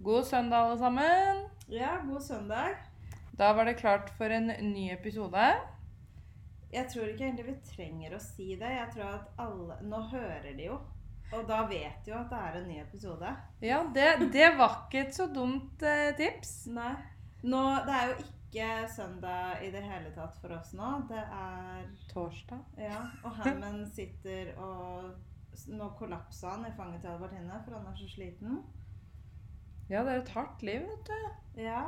God søndag, alle sammen. Ja, god søndag. Da var det klart for en ny episode. Jeg tror ikke egentlig vi trenger å si det. Jeg tror at alle Nå hører de jo. Og da vet de jo at det er en ny episode. Ja, det, det var ikke et så dumt eh, tips. Nei. Nå, det er jo ikke søndag i det hele tatt for oss nå. Det er Torsdag. Ja. Og Hammond sitter og Nå kollapsa han i fanget til Albertine, for han er så sliten. Ja, det er et hardt liv, vet du. Ja.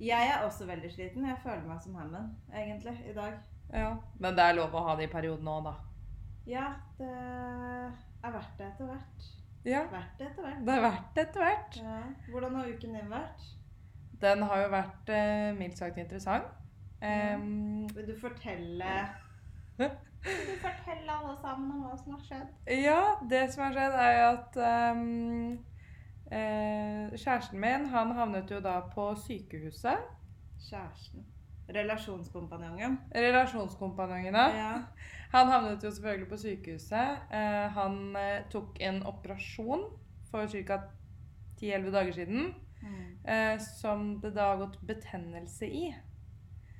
Jeg er også veldig sliten. Jeg føler meg som Hammond, egentlig, i dag. Ja. Men det er lov å ha det i perioden òg, da. Ja, det er verdt det etter hvert. Ja. Verdt det etter hvert. Det er verdt det etter hvert. Ja. Hvordan har uken din vært? Den har jo vært eh, mildt sagt interessant. Em, Vil du fortelle Vil du fortelle alle sammen om hva som har skjedd? ja, det som har skjedd, er jo at em, eh, kjæresten min, han havnet jo da på sykehuset. Kjæresten. Relasjonskompanjongen. Relasjonskompanjongen, Ja. Han havnet jo selvfølgelig på sykehuset. Eh, han eh, tok en operasjon for ca. 10-11 dager siden. Mm. Eh, som det da har gått betennelse i.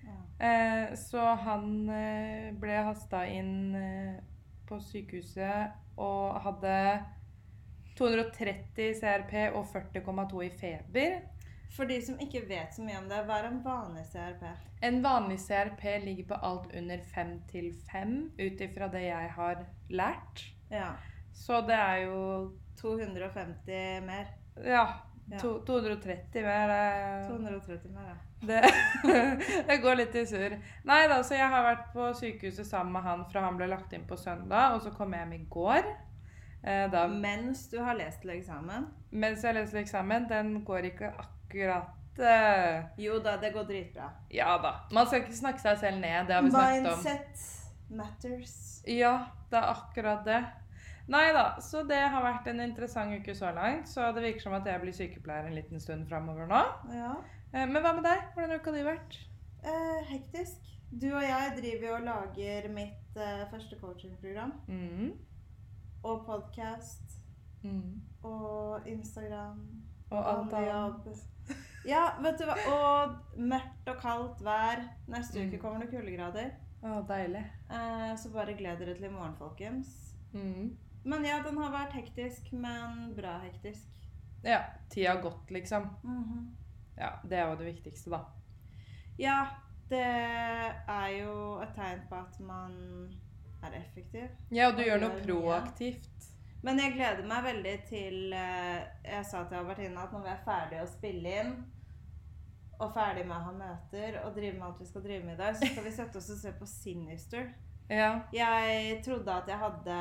ja. Eh, så han eh, ble hasta inn på sykehuset og hadde 230 CRP og 40,2 i feber. For de som ikke vet så mye om det, hva er en vanlig CRP? En vanlig CRP ligger på alt under 5 til 5, ut ifra det jeg har lært. Ja. Så det er jo 250 mer. Ja. Ja. To, 230 mer. Det, 230 mer, ja. det, det går litt i surr. Nei da, så jeg har vært på sykehuset sammen med han fra han ble lagt inn på søndag, og så kom jeg hjem i går. Eh, da, Mens du har lest til eksamen? mens jeg har lest til eksamen, den går ikke akkurat uh, Jo da, det går dritbra. Ja da. Man skal ikke snakke seg selv ned, det har vi snakket om. Mindset matters. Ja, det er akkurat det. Nei da, så det har vært en interessant uke så langt. Så det virker som at jeg blir sykepleier en liten stund framover nå. Ja. Eh, Men hva med deg? Hvordan har uka di vært? Eh, hektisk. Du og jeg driver jo og lager mitt første coachingprogram. Mm. Og podkast. Mm. Og Instagram. Og alt annet. Ja, vet du hva. Og mørkt og kaldt vær. Neste Mm. uke kommer det kuldegrader. Å, deilig. Eh, så bare gled dere til i morgen, folkens. Mm. Men ja, den har vært hektisk, men bra hektisk. Ja. Tida har gått, liksom. -hmm. Ja, Det er jo det viktigste, da. Ja, det er jo et tegn på at man er effektiv. Ja, og du Og gjør noe proaktivt. Men jeg gleder meg veldig til eh, Jeg sa til Albertine at når vi er ferdige å spille inn, og ferdig med å ha møter og drive med alt vi skal drive med i dag, så skal vi sette oss og se på Sinister. Ja. Jeg trodde at jeg hadde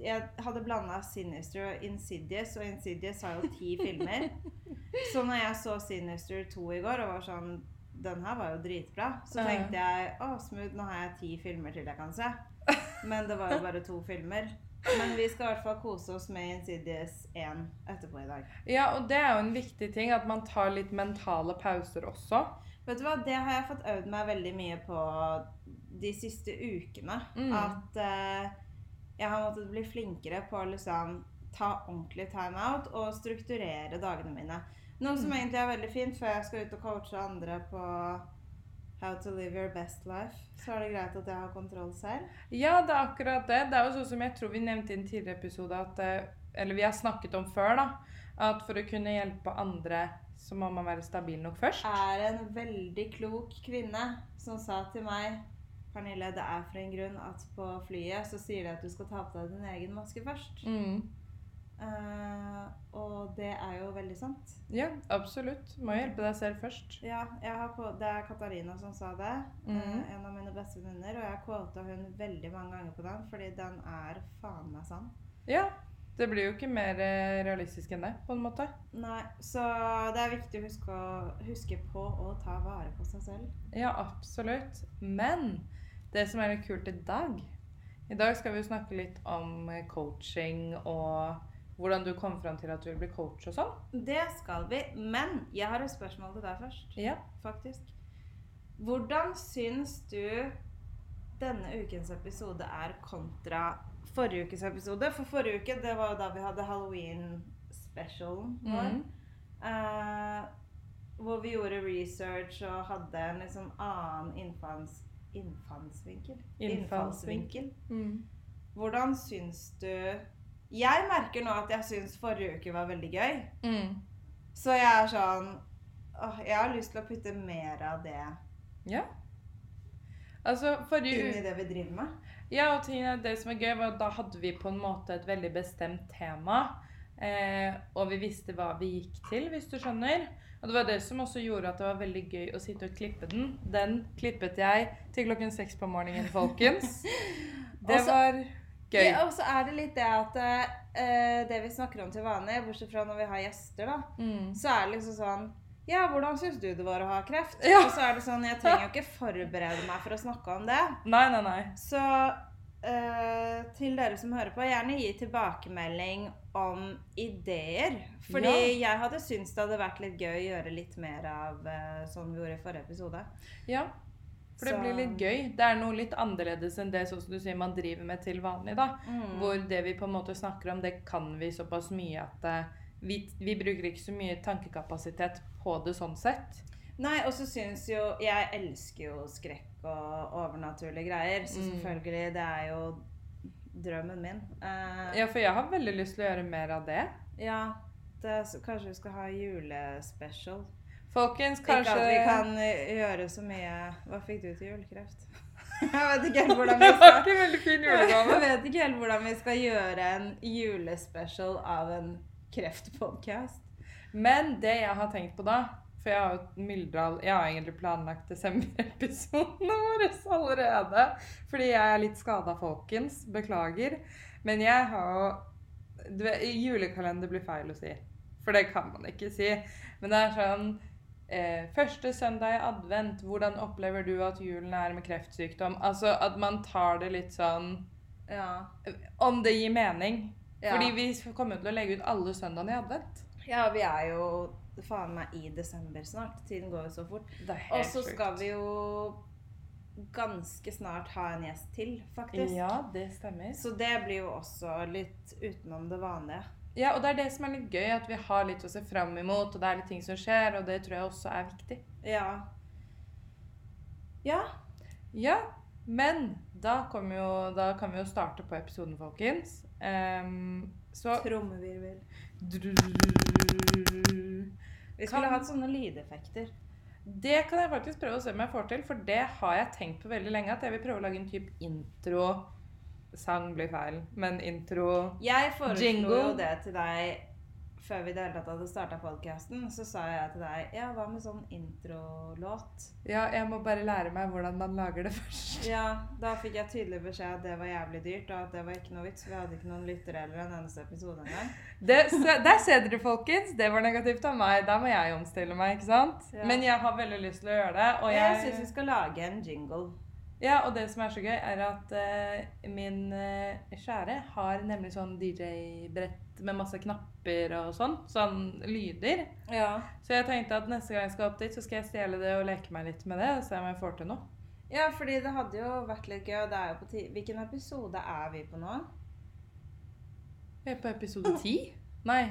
Jeg hadde blanda Sinister og Insidious, og Insidious har jo ti filmer. Så når jeg så Sinister 2 i går og var sånn Den her var jo dritbra. Så tenkte jeg å, smooth, nå har jeg ti filmer til jeg kan se. Men det var jo bare to filmer. Men vi skal i hvert fall kose oss med Insidious 1 etterpå i dag. ja, og det er jo en viktig ting at man tar litt mentale pauser også. Vet du hva, Det har jeg fått øvd meg veldig mye på de siste ukene. Mm. At eh, jeg har måttet bli flinkere på å liksom ta ordentlig time-out og strukturere dagene mine. Noe som Mm. egentlig er veldig fint før jeg skal ut og coache andre på How to live your best life. Så er det greit at jeg har kontroll selv. Ja, det er akkurat det. Det er jo sånn som jeg tror vi nevnte i en tidligere episode at eh, Eller vi har snakket om før, da. At for å kunne hjelpe andre, så må man være stabil nok først. er en veldig klok kvinne som sa til meg Pernille, det er for en grunn at på flyet så sier de at du skal ta på deg din egen maske først. Mm. Eh, og det er jo veldig sant. Ja, absolutt. Må hjelpe deg selv først. Ja, jeg har, på- det er Katarina som sa det. Mhm. uh, en av mine beste venninner. Og jeg quota hun veldig mange ganger på den, fordi den er faen meg sann. Ja. Det blir jo ikke mer eh, realistisk enn det, på en måte. Nei, Så det er viktig å huske, å huske på å ta vare på seg selv. Ja, absolutt. Men det som er litt kult i dag I dag skal vi jo snakke litt om coaching og hvordan du kom fram til at du vil bli coach og sånn. Det skal vi. Men jeg har et spørsmål til deg først. Ja. faktisk. Hvordan syns du denne ukens episode er kontra forrige ukes episode? For forrige uke, det var jo da vi hadde halloween-specialen vår. Mm. Uh, hvor vi gjorde research og hadde en litt sånn annen innfalls, innfallsvinkel. Innfallsvinkel. Mm. Hvordan syns du Jeg merker nå at jeg syns forrige uke var veldig gøy. Mm. Så jeg er sånn åh, Jeg har lyst til å putte mer av det Ja. Altså, forrige inn i det vi driver med. Ja, og tingene, det som er gøy, var at da hadde vi på en måte et veldig bestemt tema. Eh, og vi visste hva vi gikk til, hvis du skjønner. Og det var det som også gjorde at det var veldig gøy å sitte og klippe den. Den klippet jeg til klokken seks på morgenen, folkens. Det var gøy. Ja, og så er det litt det at uh, det vi snakker om til vanlig, bortsett fra når vi har gjester, da, Mm. så er det liksom sånn Ja, hvordan syns du det var å ha kreft? Ja. Og så er det sånn Jeg trenger jo ikke forberede meg for å snakke om det. Nei, nei, nei. Så uh, til dere som hører på, gjerne gi tilbakemelding om ideer. Fordi jeg hadde syntes det hadde vært litt gøy å gjøre litt mer av uh, sånn vi gjorde i forrige episode. Ja. For det Så- blir litt gøy. Det er noe litt annerledes enn det sånn som du sier man driver med til vanlig. da. Mm. Hvor det vi på en måte snakker om, det kan vi såpass mye at eh, vi, vi bruker ikke så mye tankekapasitet på det sånn sett. Nei, og så syns jo Jeg elsker jo skrekk og overnaturlige greier, så Mm. selvfølgelig, det er jo drømmen min. Uh, Ja, for jeg har veldig lyst til å gjøre mer av det. ja det, så, kanskje vi skal ha julespecial. Folkens, kanskje Ikke at vi kan eh, gjøre så mye Hva fikk du til julekreft? Jeg vet ikke helt hvordan vi Det skal en veldig fin Jeg vet ikke helt hvordan vi skal gjøre en julespecial av en kreftpodcast. Men det jeg har tenkt på da For jeg har jo myldra Jeg har egentlig planlagt desember-episodene våre allerede. Fordi jeg er litt skada, folkens. Beklager. Men jeg har jo Julekalender blir feil å si. For det kan man ikke si. Men det er sånn eh, Første søndag i advent, hvordan opplever du at julen er med kreftsykdom? Altså at man tar det litt sånn Ja. Om det gir mening. Ja. Fordi vi kommer til å legge ut alle søndagene i advent. ja, vi er jo faen meg i desember snart. Tiden går jo så fort. Og så skal vi jo ganske snart ha en gjest til, faktisk. Ja, det stemmer. Så det blir jo også litt utenom det vanlige. Ja, og det er det som er litt gøy, at vi har litt å se fram imot, og det er litt ting som skjer, og det tror jeg også er viktig. Ja. Ja. Ja, men da, jo, da kan vi jo starte på episoden, folkens. Um, så Trommevirvel. Vi skulle hatt sånne lydeffekter. Det kan jeg faktisk prøve å se om jeg får til, for det har jeg tenkt på veldig lenge, at jeg vil prøve å lage en type intro. Sang blir feil, men intro Jeg foreslo Jingle. jo det til deg før vi i det hele tatt hadde starta podkasten. Så sa jeg til deg ja, hva med sånn introlåt? Ja, jeg må bare lære meg hvordan man lager det først. Ja, da fikk jeg tydelig beskjed at det var jævlig dyrt, og at det var ikke noe vits. Vi hadde ikke noen lyttere eller en eneste episode engang. Der ser dere, folkens. Det var negativt av meg. Da må jeg omstille meg, ikke sant? Ja. Men jeg har veldig lyst til å gjøre det. Og jeg, jeg syns vi skal lage en jingle. Ja, og det som er så gøy, er at uh, min uh, kjære har nemlig sånn DJ-brett med masse knapper og sånn. Sånn lyder. Ja. Så jeg tenkte at neste gang jeg skal opp dit, så skal jeg stjele det og leke meg litt med det. Og se om jeg får til noe. ja, fordi det hadde jo vært litt gøy, og det er jo på ti Hvilken episode er vi på nå? Vi er på episode ti? Nei.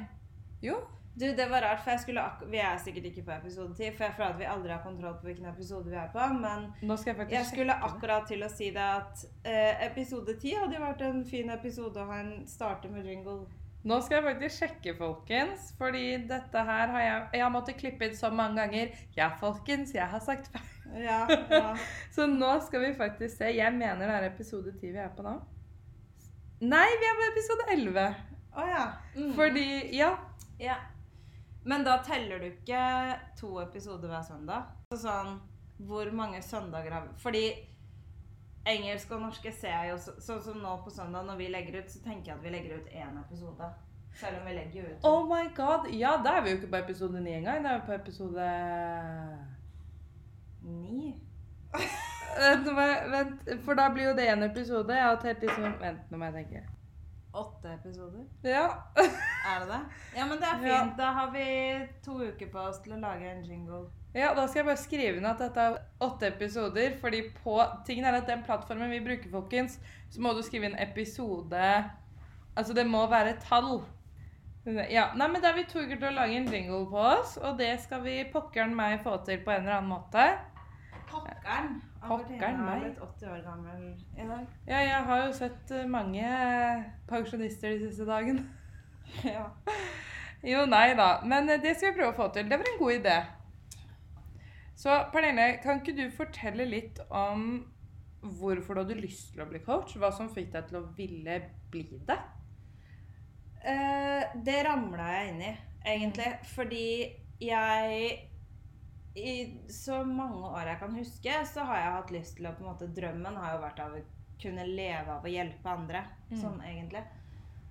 Jo. Du, det var rart, for jeg skulle ak vi er sikkert ikke på episode 10, for jeg føler at vi aldri har kontroll på hvilken episode vi er på, men jeg jeg skulle akkurat til å si det at eh, episode 10 hadde jo vært en fin episode å ha en starte med jingle. Nå skal jeg faktisk sjekke, folkens. Fordi dette her har jeg Jeg har måttet klippe inn så mange ganger. Ja, folkens, jeg har sagt feil. Ja, ja. Så nå skal vi faktisk se. Jeg mener det er episode 10 vi er på nå. Nei, vi er på episode 11. Å ja. Mm. Fordi Ja. ja. Men da teller du ikke to episoder hver søndag? Så sånn hvor mange søndager har vi Fordi engelsk og norske ser jeg jo sånn som nå på søndag når vi legger ut, så tenker jeg at vi legger ut én episode. Selv om vi legger ut Oh my god. Ja, da er vi jo ikke på episode 9 engang. Da er vi på episode ni. Jeg- vent, for da blir jo det én episode. Jeg har tatt liksom Vent, nå må jeg tenke. Åtte episoder. Ja. Er det det? Ja, men det er Ja. fint. Da har vi to uker på oss til å lage en jingle. Ja, da skal jeg bare skrive inn at dette er åtte episoder, fordi på tingen er at den plattformen vi bruker, folkens, så må du skrive inn episode Altså, det må være tall. Ja, nei, men Da er vi to uker til å lage en jingle på oss, og det skal vi pokkeren meg få til på en eller annen måte. Pokkeren. Pokkeren er meg. blitt 80 år gammel i dag. Ja, jeg har jo sett eh, mange pensjonister de siste dagene. Ja. Jo, nei da. Men eh, det skal vi prøve å få til. Det var en god idé. Så Pernille, kan ikke du fortelle litt om hvorfor du hadde lyst til å bli coach? Hva som fikk deg til å ville bli det? Eh, det ramla jeg inn i, egentlig. Fordi jeg I så mange år jeg kan huske, så har jeg hatt lyst til å på en måte Drømmen har jo vært av å kunne leve av å hjelpe andre. Mm. Sånn egentlig.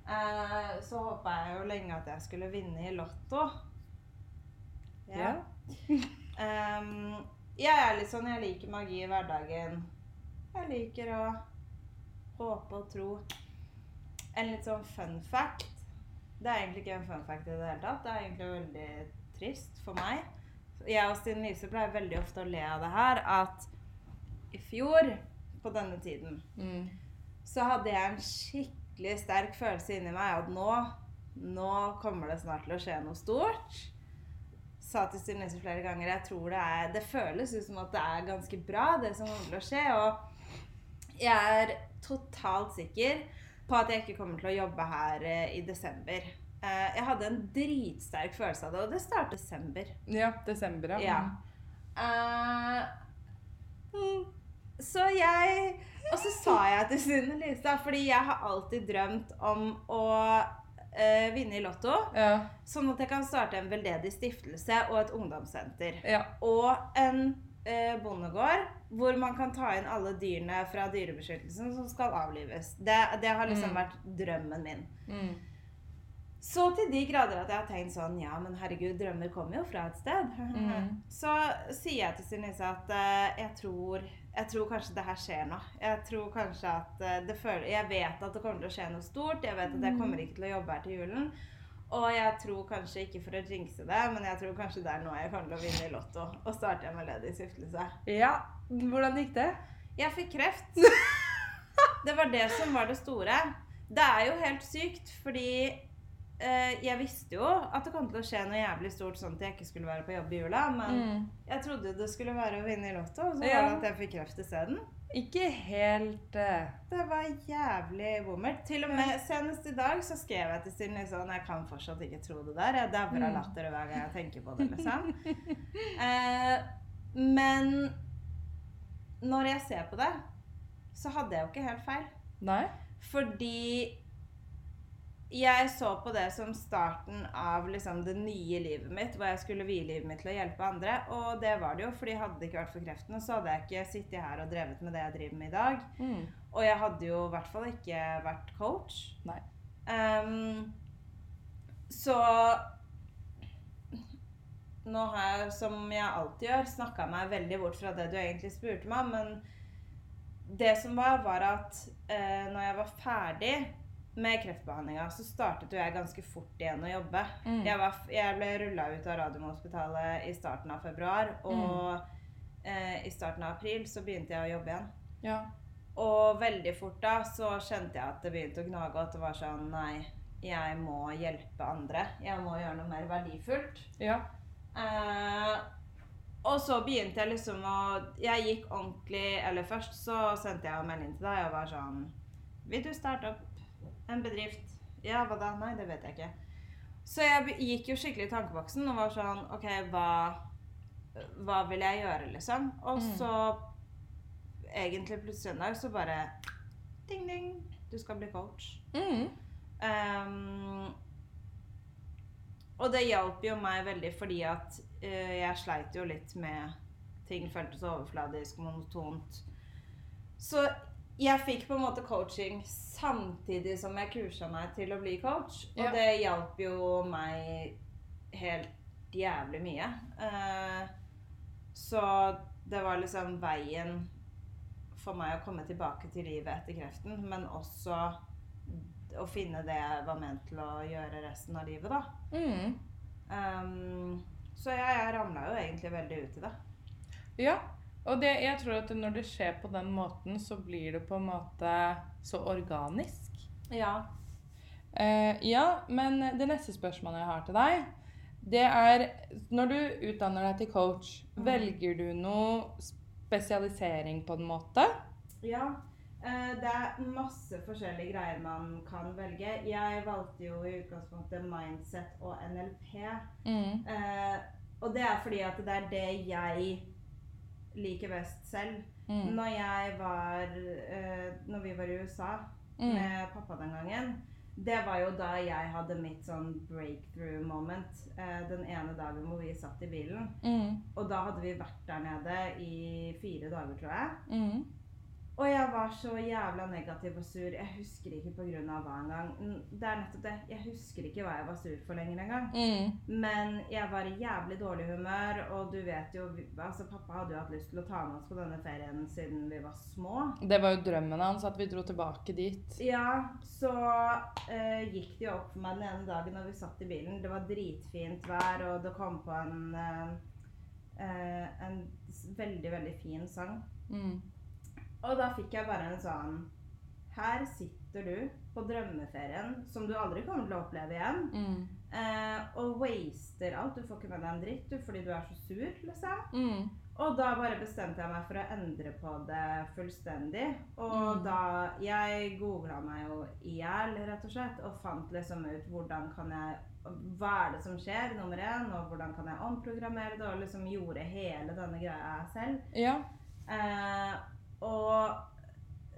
Eh, så håpa jeg jo lenge at jeg skulle vinne i Lotto. Ja. Ehm, jeg er litt sånn Jeg liker magi i hverdagen. Jeg liker å håpe og tro. En litt sånn fun fact. Det er egentlig ikke en fun fact i det hele tatt. Det er egentlig veldig trist for meg. Jeg og Stine Lise pleier veldig ofte å le av det her at i fjor på denne tiden Mm. så hadde jeg en skikkelig sterk følelse inni meg at nå, nå kommer det snart til å skje noe stort. Sa til Stine Lise flere ganger jeg tror det er Det føles ut som at det er ganske bra, det som kommer til å skje. Og jeg er totalt sikker på at jeg ikke kommer til å jobbe her eh, i desember. Eh, jeg hadde en dritsterk følelse av det, og det startet i desember. Ja, desember, ja. Ja. Mm, så jeg Og så sa jeg til Sunne Lise, fordi jeg har alltid drømt om å uh, vinne i Lotto. Ja. Sånn at jeg kan starte en veldedig stiftelse og et ungdomssenter. ja. Og en uh, bondegård hvor man kan ta inn alle dyrene fra Dyrebeskyttelsen som skal avlives. Det, det har liksom Mm. vært drømmen min. Mm. Så til de grader at jeg har tenkt sånn Ja, men herregud, drømmer kommer jo fra et sted. Mm. Så sier jeg til Sinise at uh, jeg, tror, jeg tror kanskje det her skjer nå. Jeg tror kanskje at uh, det føler, Jeg vet at det kommer til å skje noe stort. Jeg vet at jeg kommer ikke til å jobbe her til julen. Og jeg tror kanskje, ikke for å jinxe det, men jeg tror kanskje det er nå jeg kommer til å vinne i Lotto og starte med ledig stiftelse. ja. Hvordan gikk det? Jeg fikk kreft. Det var det som var det store. Det er jo helt sykt, fordi jeg visste jo at det kom til å skje noe jævlig stort sånn at jeg ikke skulle være på jobb i jula, men Mm. jeg trodde det skulle være å vinne i Lotto, og så Ja. var det at jeg fikk kreft isteden. Ikke helt uh... Det var jævlig bommert. Til og med senest i dag så skrev jeg til Stine sånn Jeg kan fortsatt ikke tro det der. Jeg dauer av Mm. latter hver gang jeg tenker på det, liksom. eh, men når jeg ser på det, så hadde jeg jo ikke helt feil. Nei? Fordi jeg så på det som starten av liksom det nye livet mitt, hvor jeg skulle vie livet mitt til å hjelpe andre. Og det var det jo, fordi hadde det ikke vært for kreftene, så hadde jeg ikke sittet her og drevet med det jeg driver med i dag. Mm. Og jeg hadde jo i hvert fall ikke vært coach. Nei. Um, så nå har jeg, som jeg alltid gjør, snakka meg veldig bort fra det du egentlig spurte meg om. Men det som var, var at eh, når jeg var ferdig med kreftbehandlinga, så startet jo jeg ganske fort igjen å jobbe. Mm. Jeg, var, jeg ble rulla ut av Radiumhospitalet i starten av februar, og eh, i starten av april så begynte jeg å jobbe igjen. Ja. Og veldig fort da så kjente jeg at det begynte å gnage, og at det var sånn Nei, jeg må hjelpe andre. Jeg må gjøre noe mer verdifullt. Ja. Eh, og så begynte jeg liksom å Jeg gikk ordentlig Eller først så sendte jeg en melding til deg og var sånn Vil du starte opp en bedrift? Ja, hva da? Nei, det vet jeg ikke. Så jeg gikk jo skikkelig i tankeboksen og var sånn OK, hva, hva vil jeg gjøre, liksom? Og Mm. så egentlig plutselig en dag så bare Ding, ding. Du skal bli coach. Mm. Um, og det hjalp jo meg veldig fordi at uh, jeg sleit jo litt med ting føltes overfladisk, monotont. Så jeg fikk på en måte coaching samtidig som jeg kursa meg til å bli coach. Og Ja. det hjalp jo meg helt jævlig mye. Eh, så det var liksom veien for meg å komme tilbake til livet etter kreften, men også å finne det jeg var ment til å gjøre resten av livet, da. Mm. Um, så jeg, jeg ramla jo egentlig veldig ut i det. Ja. Og det, jeg tror at når det skjer på den måten, så blir det på en måte så organisk. Ja. Uh, ja, men det neste spørsmålet jeg har til deg, det er Når du utdanner deg til coach, Mm. velger du noe spesialisering på en måte? Ja. Uh, Det er masse forskjellige greier man kan velge. Jeg valgte jo i utgangspunktet mindset og NLP. Mm. Uh, og det er fordi at det er det jeg liker best selv. Mm. Når jeg var eh, Når vi var i USA Mm. med pappa den gangen, det var jo da jeg hadde mitt sånn breakthrough moment. Eh, den ene dagen hvor vi satt i bilen. Mm. Og da hadde vi vært der nede i fire dager, tror jeg. Og jeg var så jævla negativ og sur. Jeg husker ikke pga. hva engang. Mm, Det er nettopp det. Jeg husker ikke hva jeg var sur for lenger engang. Mm. Men jeg var i jævlig dårlig humør, og du vet jo altså Pappa hadde jo hatt lyst til å ta med oss på denne ferien siden vi var små. Det var jo drømmen hans at vi dro tilbake dit. Ja, så uh, gikk det jo opp for meg den ene dagen når vi satt i bilen. Det var dritfint vær, og det kom på en, uh, uh, en veldig, veldig fin sang. Mm. Og da fikk jeg bare en sånn Her sitter du på drømmeferien som du aldri kommer til å oppleve igjen, Mm. eh, og waster alt. Du får ikke med deg en dritt du, fordi du er så sur, liksom. Mm. Og da bare bestemte jeg meg for å endre på det fullstendig. Og Mm. da Jeg googla meg jo i hjel, rett og slett, og fant liksom ut hvordan kan jeg Hva er det som skjer, nummer én, og hvordan kan jeg omprogrammere det, og liksom gjorde hele denne greia selv. Ja. Eh, og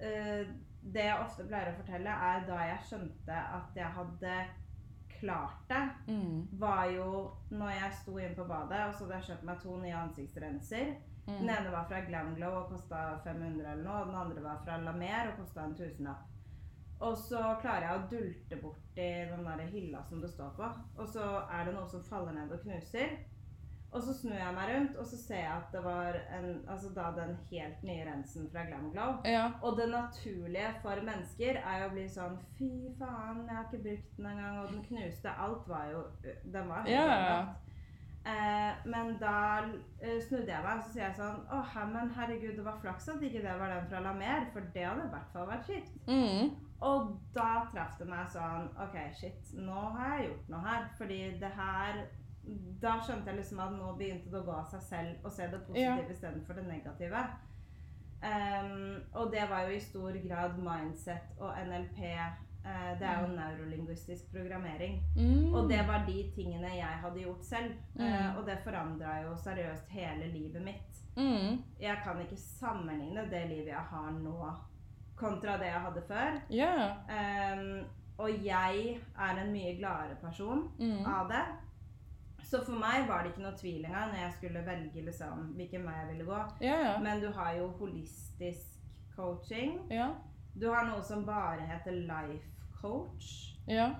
eh, det jeg ofte pleier å fortelle, er da jeg skjønte at jeg hadde klart det, Mm. var jo når jeg sto inne på badet, og så hadde jeg kjøpt meg to nye ansiktsrenser. Den Mm. ene var fra Glamglow og kosta 500 eller noe, og den andre var fra La Mer og kosta en tusenlapp. Og så klarer jeg å dulte borti den der hylla som det står på, og så er det noe som faller ned og knuser. Og så snur jeg meg rundt, og så ser jeg at det var en, altså da den helt nye rensen fra Glam Glow. Ja. Og det naturlige for mennesker er jo å bli sånn Fy faen, jeg har ikke brukt den engang, og den knuste. Alt var jo Den var helt Ja. Eh, men da eh, snudde jeg meg og så sier jeg sånn Å, men herregud, det var flaks at ikke det var den fra Lamer, for det hadde i hvert fall vært kjipt. Mm. Og da traff det meg sånn OK, shit, nå har jeg gjort noe her. Fordi det her Da skjønte jeg liksom at nå begynte det å gå av seg selv å se det positive Ja. istedenfor det negative. Um, og det var jo i stor grad mindset og NLP. Uh, det er jo neurolingvistisk programmering. Mm. Og det var de tingene jeg hadde gjort selv. Mm. Uh, og det forandra jo seriøst hele livet mitt. Mm. Jeg kan ikke sammenligne det livet jeg har nå, kontra det jeg hadde før. Yeah. Um, og jeg er en mye gladere person Mm. av det. Så for meg var det ikke noe tvil engang når jeg skulle velge liksom, hvilken vei jeg ville gå. Ja, ja. Men du har jo holistisk coaching. Ja. Du har noe som bare heter life coach. Ja.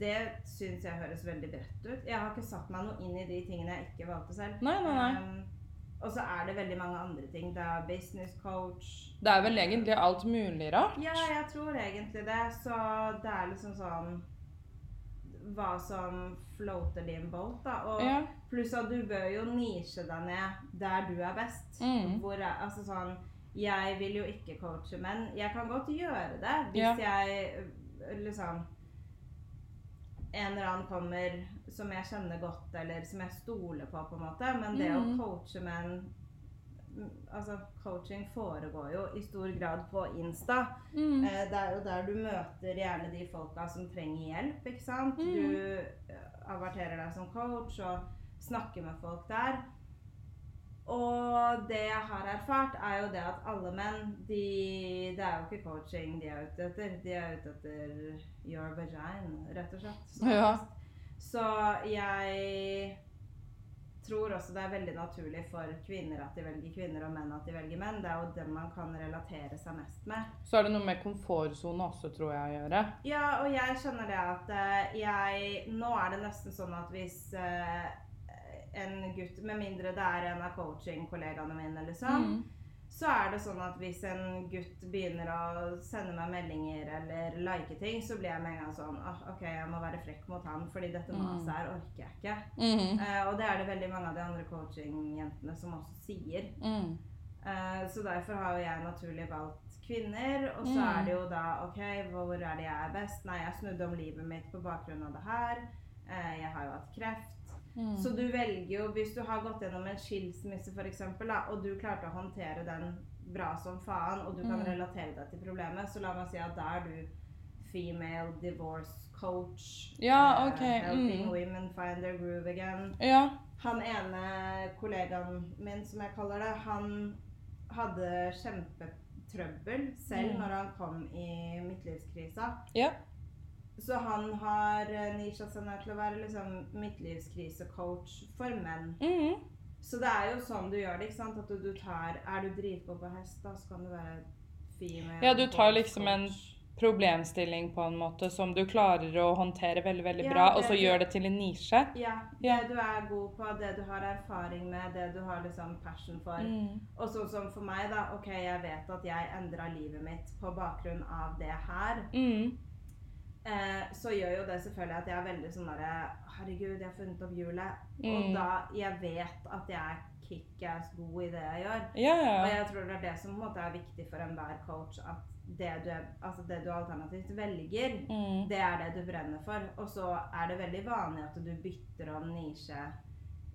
Det syns jeg høres veldig bredt ut. Jeg har ikke satt meg noe inn i de tingene jeg ikke valgte selv. Nei, nei, nei. Um, og så er det veldig mange andre ting. Det er business coach. Det er vel egentlig alt mulig rart? Ja, jeg tror egentlig det. Så det er liksom sånn Hva som floater din boat, da. Og Ja. pluss at du bør jo nisje deg ned der du er best. Mm. Hvor altså sånn Jeg vil jo ikke coache menn. Jeg kan godt gjøre det hvis Ja. jeg øh, liksom En eller annen kommer som jeg kjenner godt, eller som jeg stoler på, på en måte. Men det mm. å coache menn Altså, coaching foregår jo i stor grad på Insta. Mm. Eh, Det er jo der du møter gjerne de folka som trenger hjelp, ikke sant? Mm. Du eh, averterer deg som coach og snakker med folk der. Og det jeg har erfart, er jo det at alle menn, de Det er jo ikke coaching de er ute etter. De er ute etter your vagina, rett og slett. Så, Ja. så jeg tror også det er veldig naturlig for kvinner at de velger kvinner, og menn at de velger menn. Det er jo dem man kan relatere seg mest med. Så er det noe med komfortsone også, tror jeg, å gjøre. Ja, og jeg skjønner det at eh, jeg Nå er det nesten sånn at hvis eh, en gutt Med mindre det er en av coaching-kollegaene mine, liksom. Mm. Så er det sånn at hvis en gutt begynner å sende meg meldinger eller like ting, så blir jeg med en gang sånn oh, OK, jeg må være frekk mot han, fordi dette Mm. maset her orker jeg ikke. Mm. Uh, og det er det veldig mange av de andre coaching-jentene som også sier. Mm. Uh, så derfor har jo jeg naturlig valgt kvinner. Og så Mm. er det jo da OK, hvor er det jeg er best? Nei, jeg snudde om livet mitt på bakgrunn av det her. Uh, jeg har jo hatt kreft. Mm. Så du velger jo, hvis du har gått gjennom en skilsmisse f.eks., og du klarte å håndtere den bra som faen, og du kan Mm. relatere deg til problemet, så la meg si at da er du female divorce coach. Ja, ok. ok, helping mm. women find their groove again. Ja. Han ene kollegaen min, som jeg kaller det, han hadde kjempetrøbbel selv Mm. når han kom i midtlivskrisa. Ja. Så han har eh, nisja seg ned til å være liksom midtlivskrisecoach for menn. Mm. Så det er jo sånn du gjør det, ikke sant? At du, du tar Er du dritgod på hest, da, så kan du være med... Ja, du tar liksom en problemstilling på en måte som du klarer å håndtere veldig, veldig Ja, bra, og så det. gjør det til en nisje. Ja. Ja. Det du er god på, det du har erfaring med, det du har liksom passion for. Mm. Og sånn som for meg, da. Ok, jeg vet at jeg endra livet mitt på bakgrunn av det her. Mm. Eh, så gjør jo det selvfølgelig at jeg er veldig sånn derre Herregud, jeg har funnet opp hjulet. Mm. Og da Jeg vet at jeg er kickass god i det jeg gjør. Ja, Og jeg tror det er det som måte er viktig for enhver coach. At det du, altså det du alternativt velger, Mm. det er det du brenner for. Og så er det veldig vanlig at du bytter om nisje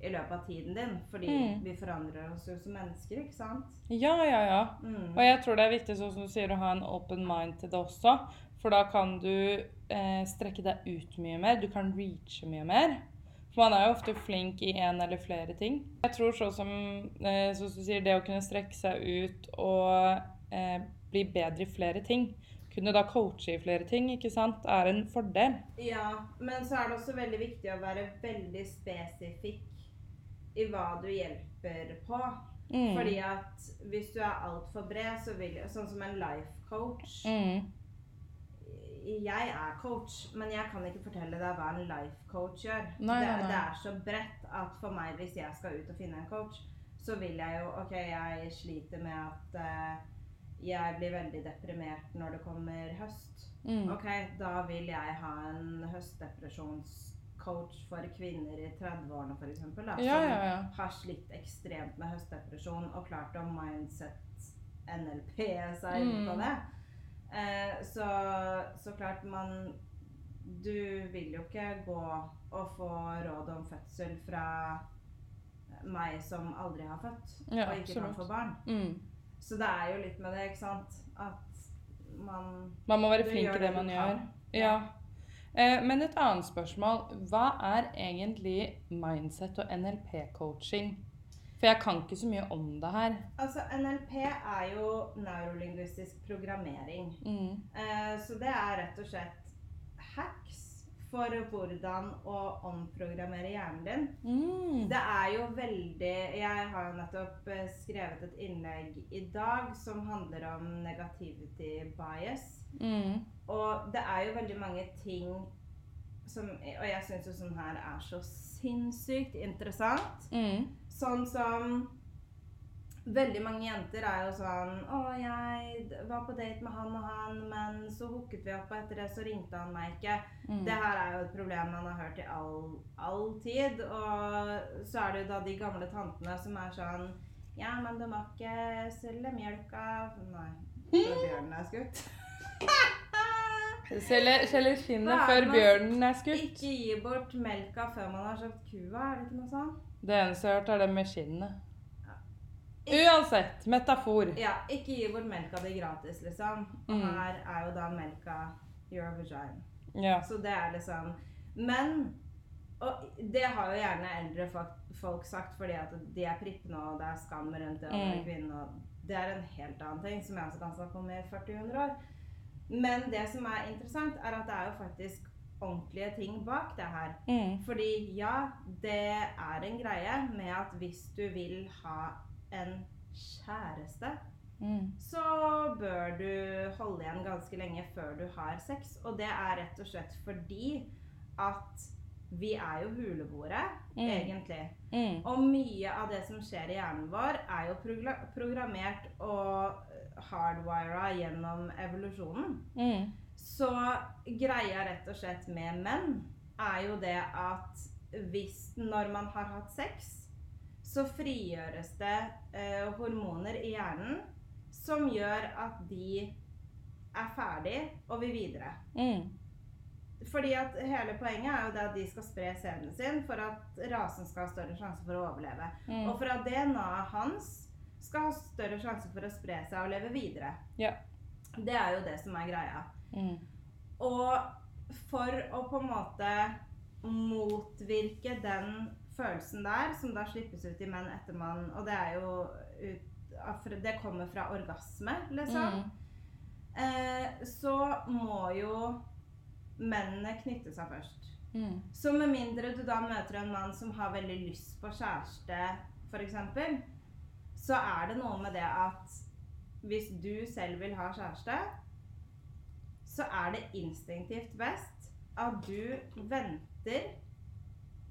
i løpet av tiden din. Fordi Mm. vi forandrer oss jo som mennesker, ikke sant? Ja, ja, ja. Mm. Og jeg tror det er viktig sånn som du sier, å ha en open mind til det også. For da kan du eh, strekke deg ut mye mer. Du kan reache mye mer. For man er jo ofte flink i en eller flere ting. Jeg tror sånn som, eh, som du sier, det å kunne strekke seg ut og eh, bli bedre i flere ting, kunne da coache i flere ting, ikke sant, er en fordel. Ja, men så er det også veldig viktig å være veldig spesifikk i hva du hjelper på. Mm. Fordi at hvis du er altfor bred, så vil Sånn som en life coach. mm. Jeg er coach, men jeg kan ikke fortelle deg hva en life coach gjør. Nei, det, nei, nei. det er så bredt at for meg, hvis jeg skal ut og finne en coach, så vil jeg jo OK, jeg sliter med at eh, jeg blir veldig deprimert når det kommer høst. Mm. Ok, da vil jeg ha en høstdepresjonscoach for kvinner i 30-årene f.eks. Som Ja, ja, ja. har slitt ekstremt med høstdepresjon og klart å mindset NLP seg ut av Mm. det. Eh, så, så klart man Du vil jo ikke gå og få råd om fødsel fra meg som aldri har født Ja, og ikke kan få barn. Mm. Så det er jo litt med det, ikke sant? At man Man må være flink i det man gjør. Ja. Eh, men et annet spørsmål. Hva er egentlig mindset og NLP-coaching? For jeg kan ikke så mye om det her. Altså, NLP er jo neurolingvistisk programmering. Mm. Eh, så det er rett og slett hacks for hvordan å omprogrammere hjernen din. Mm. Det er jo veldig Jeg har jo nettopp eh, skrevet et innlegg i dag som handler om negativity bias. Mm. Og det er jo veldig mange ting som Og jeg syns jo sånn her er så sinnssykt interessant. Mm. Sånn som Veldig mange jenter er jo sånn Å, jeg var på date med han og han, men så hooket vi opp, og etter det så ringte han meg ikke. Mm. Det her er jo et problem man har hørt i all, all tid. Og så er det jo da de gamle tantene som er sånn Ja, men du må ikke selge mjølka Nei, før bjørnen er skutt. Selger skinnet før bjørnen er skutt. Ikke gi bort melka før man har kjøpt kua, er det ikke noe sånn? Det eneste jeg har hørt, er det med skinnet. Uansett. Metafor. Ja, ikke gi bort melka di gratis, liksom. Og Mm. her er jo da melka your vagina. Ja. Så det er liksom Men Og det har jo gjerne eldre folk, folk sagt fordi at de er prippende, og det er skam rundt det å være Mm. kvinne. Og det er en helt annen ting som jeg også kan snakke om i 40-100 år. Men det som er interessant, er at det er jo faktisk ordentlige ting bak det her. Mm. Fordi ja, det er en greie med at hvis du vil ha en kjæreste, Mm. så bør du holde igjen ganske lenge før du har sex. Og det er rett og slett fordi at vi er jo huleboere, Mm. egentlig. Mm. Og mye av det som skjer i hjernen vår, er jo programmert og hardwira gjennom evolusjonen. Så greia rett og slett med menn er jo det at hvis Når man har hatt sex, så frigjøres det eh, hormoner i hjernen som gjør at de er ferdig og vil videre. Mm. Fordi at hele poenget er jo det at de skal spre sæden sin for at rasen skal ha større sjanse for å overleve. Mm. Og for at DNA-et hans skal ha større sjanse for å spre seg og leve videre. Ja. Det er jo det som er greia. Mm. Og for å på en måte motvirke den følelsen der, som da slippes ut i menn etter mann, Og det er jo ut, Det kommer fra orgasme, liksom. Mm. Eh, så må jo mennene knytte seg først. Mm. Så med mindre du da møter en mann som har veldig lyst på kjæreste, f.eks., så er det noe med det at hvis du selv vil ha kjæreste, så er det instinktivt best at du venter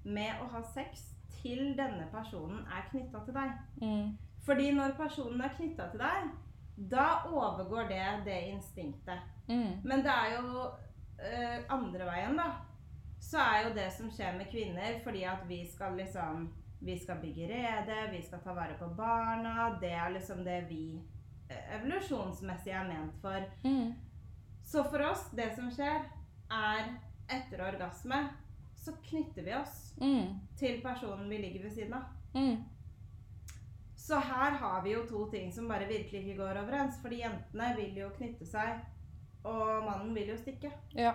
med å ha sex til denne personen er knytta til deg. Mm. Fordi når personen er knytta til deg, da overgår det det instinktet. Mm. Men det er jo eh, andre veien, da. Så er jo det som skjer med kvinner, fordi at vi skal liksom Vi skal bygge rede, vi skal ta vare på barna. Det er liksom det vi evolusjonsmessig er ment for. Mm. Så for oss, det som skjer, er etter orgasme, så knytter vi oss Mm. til personen vi ligger ved siden av. Mm. Så her har vi jo to ting som bare virkelig ikke går overens. Fordi jentene vil jo knytte seg, og mannen vil jo stikke. Ja.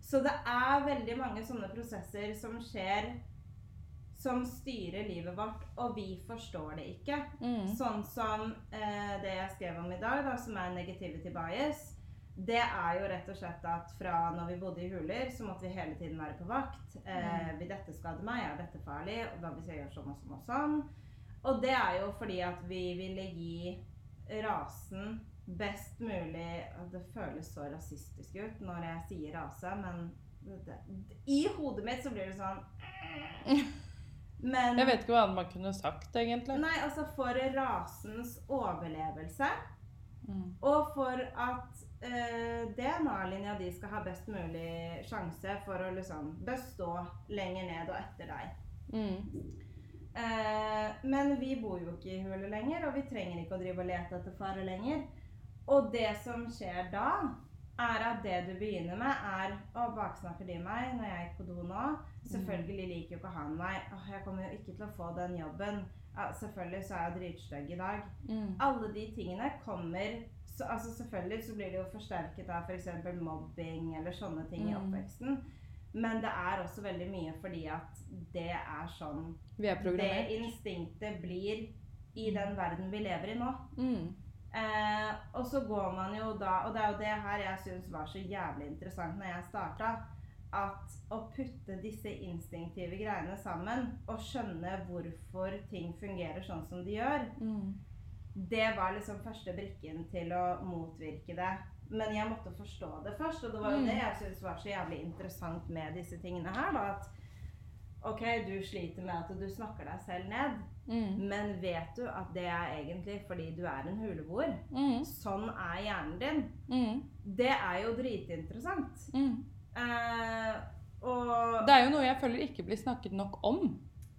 Så det er veldig mange sånne prosesser som skjer som styrer livet vårt, og vi forstår det ikke. Mm. Sånn som eh, det jeg skrev om i dag, da, som er negativity bias. Det er jo rett og slett at fra når vi bodde i huler, så måtte vi hele tiden være på vakt. Eh, vil dette skade meg? Er dette farlig? Hva hvis jeg gjør sånn og sånn og sånn? Og det er jo fordi at vi ville gi rasen best mulig Det føles så rasistisk ut når jeg sier rase, men det, i hodet mitt så blir det sånn Men Jeg vet ikke hva annet man kunne sagt, egentlig. Nei, altså for rasens overlevelse Mm. og for at eh, DNA-linja di skal ha best mulig sjanse for å liksom bestå lenger ned og etter deg. Mm. Eh, men vi bor jo ikke i hulet lenger, og vi trenger ikke å drive og lete etter fare lenger. Og det som skjer da, er at det du begynner med, er Å, baksnakker de meg når jeg gikk på do nå? Selvfølgelig liker jo ikke han meg. Åh, jeg kommer jo ikke til å få den jobben. Ja, selvfølgelig så er jeg dritstygg i dag. Mm. Alle de tingene kommer så, altså Selvfølgelig så blir det jo forsterket av f.eks. For mobbing eller sånne ting i Mm. oppveksten. Men det er også veldig mye fordi at det er sånn Vi er det instinktet blir i den verden vi lever i nå. Mm. Eh, og så går man jo da Og det er jo det her jeg syns var så jævlig interessant når jeg starta. At å putte disse instinktive greiene sammen og skjønne hvorfor ting fungerer sånn som de gjør, Mm. det var liksom første brikken til å motvirke det. Men jeg måtte forstå det først, og det var jo Mm. det jeg syntes var så jævlig interessant med disse tingene her. da, at Ok, du sliter med at du snakker deg selv ned, Mm. men vet du at det er egentlig fordi du er en huleboer? Mm. Sånn er hjernen din. Mm. Det er jo dritinteressant. Mm. Eh, og Det er jo noe jeg føler ikke blir snakket nok om.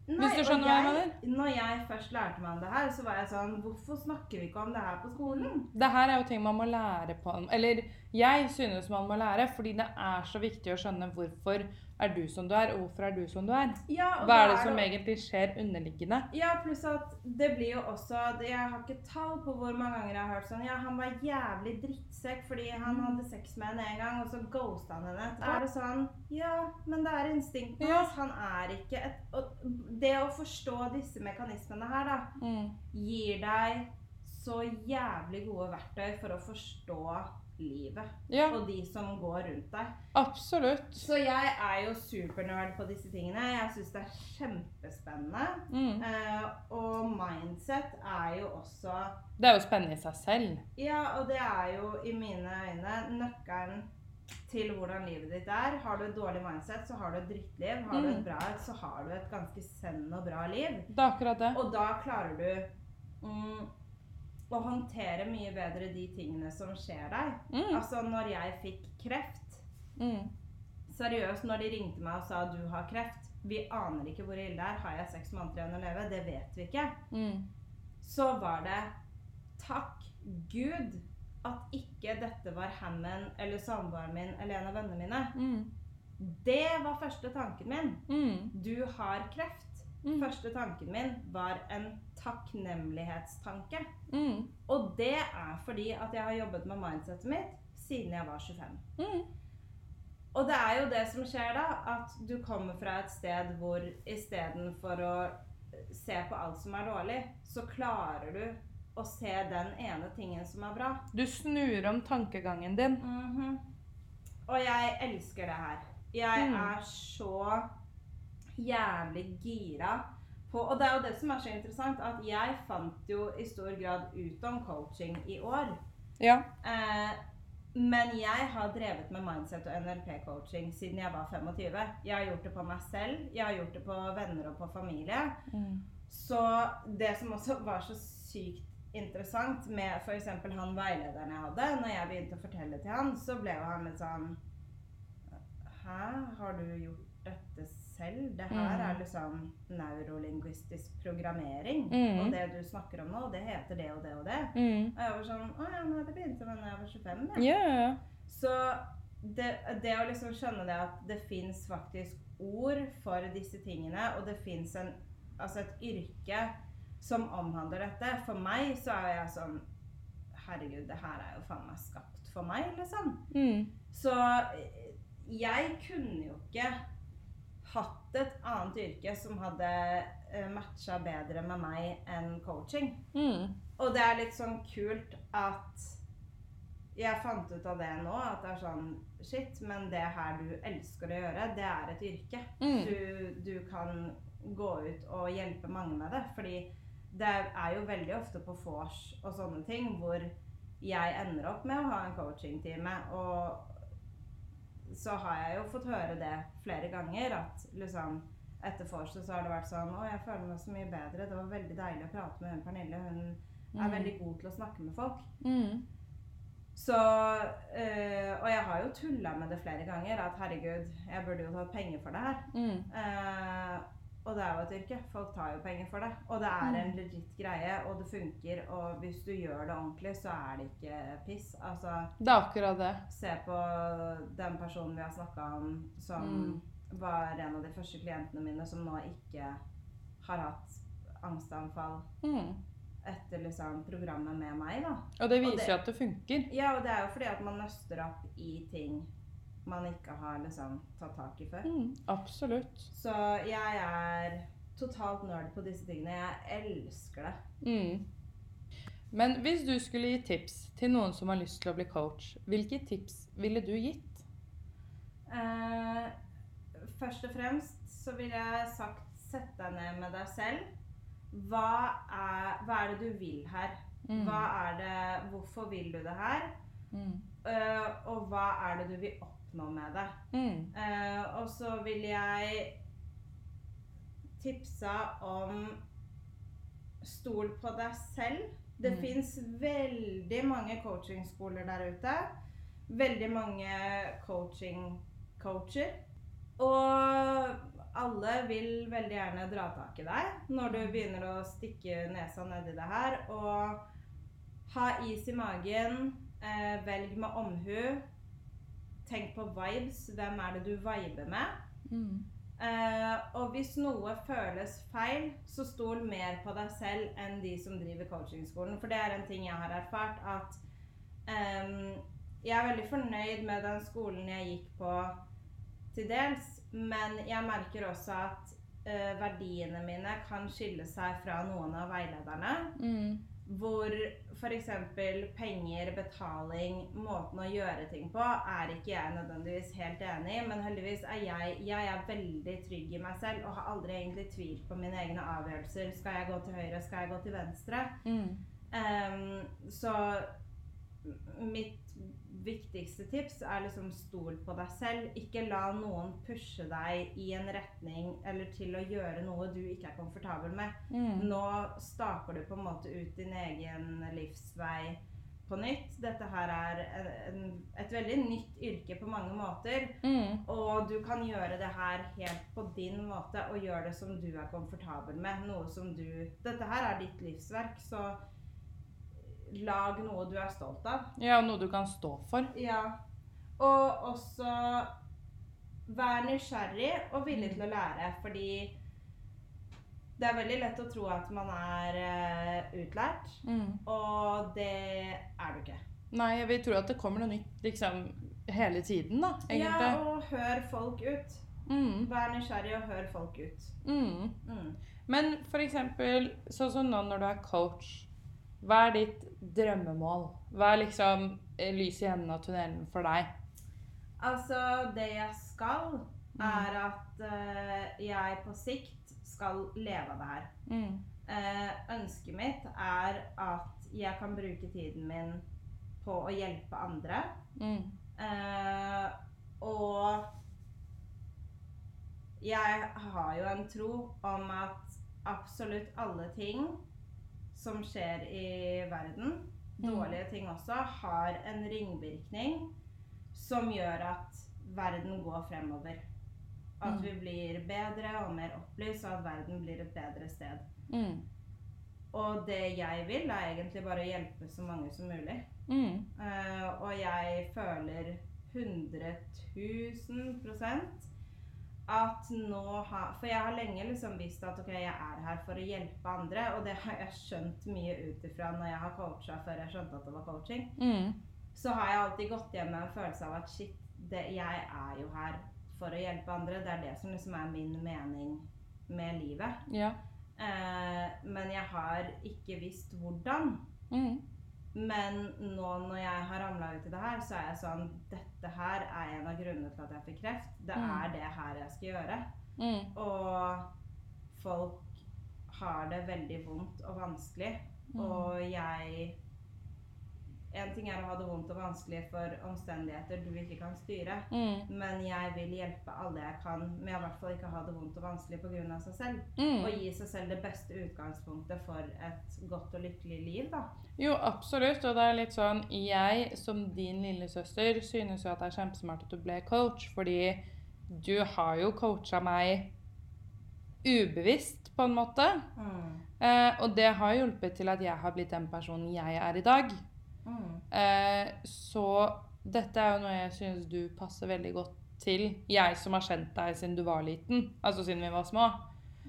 Hvis du skjønner hva jeg mener? Når jeg først lærte meg om det her, så var jeg sånn Hvorfor snakker vi ikke om det her på skolen? Det her er jo ting man må lære på Eller jeg synes man må lære, fordi det er så viktig å skjønne hvorfor er du som du er, og hvorfor er du som du er. Ja, Hva er da det som egentlig skjer underliggende? Ja, pluss at det blir jo også Jeg har ikke tall på hvor mange ganger jeg har hørt sånn Ja, han var jævlig drittsekk fordi han Mm. hadde sex med henne en gang, og så ghosta han henne etterpå. Er det sånn Ja, men det er instinktet Ja. Han er ikke et Og det å forstå disse mekanismene her, da, Mm. gir deg så jævlig gode verktøy for å forstå livet Ja, og de som går rundt deg. absolutt. Så jeg er jo supernerd på disse tingene. Jeg syns det er kjempespennende. Mm. Eh, og mindset er jo også Det er jo spennende i seg selv. Ja, og det er jo i mine øyne nøkkelen til hvordan livet ditt er. Har du et dårlig mindset, så har du et drittliv. Har du Mm. et bra et, så har du et ganske send og bra liv. Det er akkurat det. Og da klarer du mm, å håndtere mye bedre de tingene som skjer deg. Mm. Altså, når jeg fikk kreft Mm. Seriøst, når de ringte meg og sa du har kreft, Vi aner ikke hvor ille det er. Har jeg seks måneder igjen å leve? Det vet vi ikke. Mm. Så var det takk Gud at ikke dette var Hammond eller samboeren min eller en av vennene mine. Mm. Det var første tanken min. Mm. Du har kreft. Mm. Første tanken min var en takknemlighetstanke. Mm. Og det er fordi at jeg har jobbet med mindsetet mitt siden jeg var 25. Mm. Og det er jo det som skjer da, at du kommer fra et sted hvor istedenfor å se på alt som er dårlig, så klarer du å se den ene tingen som er bra. Du snur om tankegangen din. Mhm. Og jeg elsker det her. Jeg Mm. er så jævlig gira på Og det er jo det som er så interessant, at jeg fant jo i stor grad ut om coaching i år. Ja. Eh, men jeg har drevet med mindset og NLP-coaching siden jeg var 25. Jeg har gjort det på meg selv, jeg har gjort det på venner og på familie. Mm. Så det som også var så sykt interessant med f.eks. han veilederen jeg hadde, når jeg begynte å fortelle til han, så ble jo han litt sånn Hæ, har du gjort dette selv? Det her Mm. er liksom neurolingvistisk programmering. Mm. Og det du snakker om nå, det heter det og det og det. Mm. Og jeg var sånn Å ja, nei, det begynte med da jeg var 25. Ja. Yeah. Så det, det å liksom skjønne det at det fins faktisk ord for disse tingene, og det fins altså et yrke som omhandler dette For meg så er jeg sånn Herregud, det her er jo faen meg skapt for meg, liksom. Mm. Så eh, jeg kunne jo ikke hatt et annet yrke som hadde matcha bedre med meg enn coaching. Mm. Og det er litt sånn kult at jeg fant ut av det nå, at det er sånn Shit, men det her du elsker å gjøre, det er et yrke. Mm. Du, du kan gå ut og hjelpe mange med det. Fordi det er jo veldig ofte på vors og sånne ting hvor jeg ender opp med å ha en coachingtime. Og så har jeg jo fått høre det flere ganger at liksom etter vorset så har det vært sånn Å, jeg føler meg så mye bedre. Det var veldig deilig å prate med hun Pernille. Hun er Mm. veldig god til å snakke med folk. Mm. Så øh, Og jeg har jo tulla med det flere ganger. At herregud, jeg burde jo tatt penger for det her. Mm. Eh, og det er jo et yrke. Folk tar jo penger for det. Og det er en Mm. legit greie, og det funker. Og hvis du gjør det ordentlig, så er det ikke piss. Altså, Det er akkurat det. se på den personen vi har snakka om, som Mm. var en av de første klientene mine, som nå ikke har hatt angstanfall Mm. etter liksom programmet med meg, da. Og det viser jo at det funker. Ja, og det er jo fordi at man nøster opp i ting man ikke har liksom tatt tak i før. Mm. Absolutt. Så jeg er totalt nerd på disse tingene. Jeg elsker det. Mm. Men hvis du skulle gi tips til noen som har lyst til å bli coach, hvilke tips ville du gitt? Eh, først og fremst så ville jeg sagt sett deg ned med deg selv. Hva er, hva er det du vil her? Mm. Hva er det, hvorfor vil du det her? Mm. Uh, og hva er det du vil oppnå med det? Mm. Eh, og så vil jeg tipsa om stol på deg selv. Det Mm. fins veldig mange coachingskoler der ute. Veldig mange coaching-coacher. Og alle vil veldig gjerne dra tak i deg når du begynner å stikke nesa nedi det her. Og ha is i magen. Eh, velg med omhu. Tenk på vibes. Hvem er det du viber med? Mm. Uh, og hvis noe føles feil, så stol mer på deg selv enn de som driver coachingskolen. For det er en ting jeg har erfart, at um, jeg er veldig fornøyd med den skolen jeg gikk på til dels, men jeg merker også at uh, verdiene mine kan skille seg fra noen av veilederne. Mm. Hvor f.eks. penger, betaling, måten å gjøre ting på, er ikke jeg nødvendigvis helt enig i. Men heldigvis er jeg, jeg er veldig trygg i meg selv og har aldri egentlig tvilt på mine egne avgjørelser. Skal jeg gå til høyre, skal jeg gå til venstre? Mm. Um, så mitt viktigste tips er liksom stol på deg selv. Ikke la noen pushe deg i en retning eller til å gjøre noe du ikke er komfortabel med. Mm. Nå staker du på en måte ut din egen livsvei på nytt. Dette her er en, et veldig nytt yrke på mange måter. Mm. Og du kan gjøre det her helt på din måte og gjøre det som du er komfortabel med. Noe som du Dette her er ditt livsverk, så lag noe du er stolt av. Ja, noe du kan stå for. Ja. Og også vær nysgjerrig og villig til å lære, fordi det er veldig lett å tro at man er uh, utlært, Mm. og det er du ikke. Nei, jeg vil tro at det kommer noe nytt liksom hele tiden, da, Ja, og hør folk ut. Mm. Vær nysgjerrig og hør folk ut. Mm. Mm. Men for eksempel, sånn som nå når du er coach, hva er ditt drømmemål? Hva er liksom lyset lys i enden av tunnelen for deg? Altså, det jeg skal, Mm. er at uh, jeg på sikt skal leve av det her. Mm. Uh, ønsket mitt er at jeg kan bruke tiden min på å hjelpe andre. Mm. Uh, og jeg har jo en tro om at absolutt alle ting som skjer i verden, Mm. dårlige ting også, har en ringvirkning som gjør at verden går fremover. At Mm. vi blir bedre og mer opplyst, og at verden blir et bedre sted. Mm. Og det jeg vil, er egentlig bare å hjelpe så mange som mulig. Mm. Uh, og jeg føler 100 000 prosent at nå har For jeg har lenge liksom visst at ok, jeg er her for å hjelpe andre, og det har jeg skjønt mye ut ifra når jeg har coacha før jeg skjønte at det var coaching. Mm. Så har jeg alltid gått hjem med en følelse av at shit, det, jeg er jo her for å hjelpe andre. Det er det som liksom er min mening med livet. Ja. Eh, men jeg har ikke visst hvordan. Mm. Men nå når jeg har ramla ut i det her, så er jeg sånn Dette her er en av grunnene til at jeg fikk kreft. Det Mm. er det her jeg skal gjøre. Mm. Og folk har det veldig vondt og vanskelig. Mm. Og jeg En ting er å ha det vondt og vanskelig for omstendigheter du ikke kan styre. Mm. Men jeg vil hjelpe alle jeg kan med å i hvert fall ikke ha det vondt og vanskelig pga. seg selv. Mm. Og gi seg selv det beste utgangspunktet for et godt og lykkelig liv, da. Jo, absolutt. Og det er litt sånn Jeg som din lillesøster synes jo at det er kjempesmart at du ble coach, fordi du har jo coacha meg ubevisst, på en måte. Eh, og det har hjulpet til at jeg har blitt den personen jeg er i dag. Mm. Eh, så dette er jo noe jeg synes du passer veldig godt til. Jeg som har kjent deg siden du var liten. Altså siden vi var små.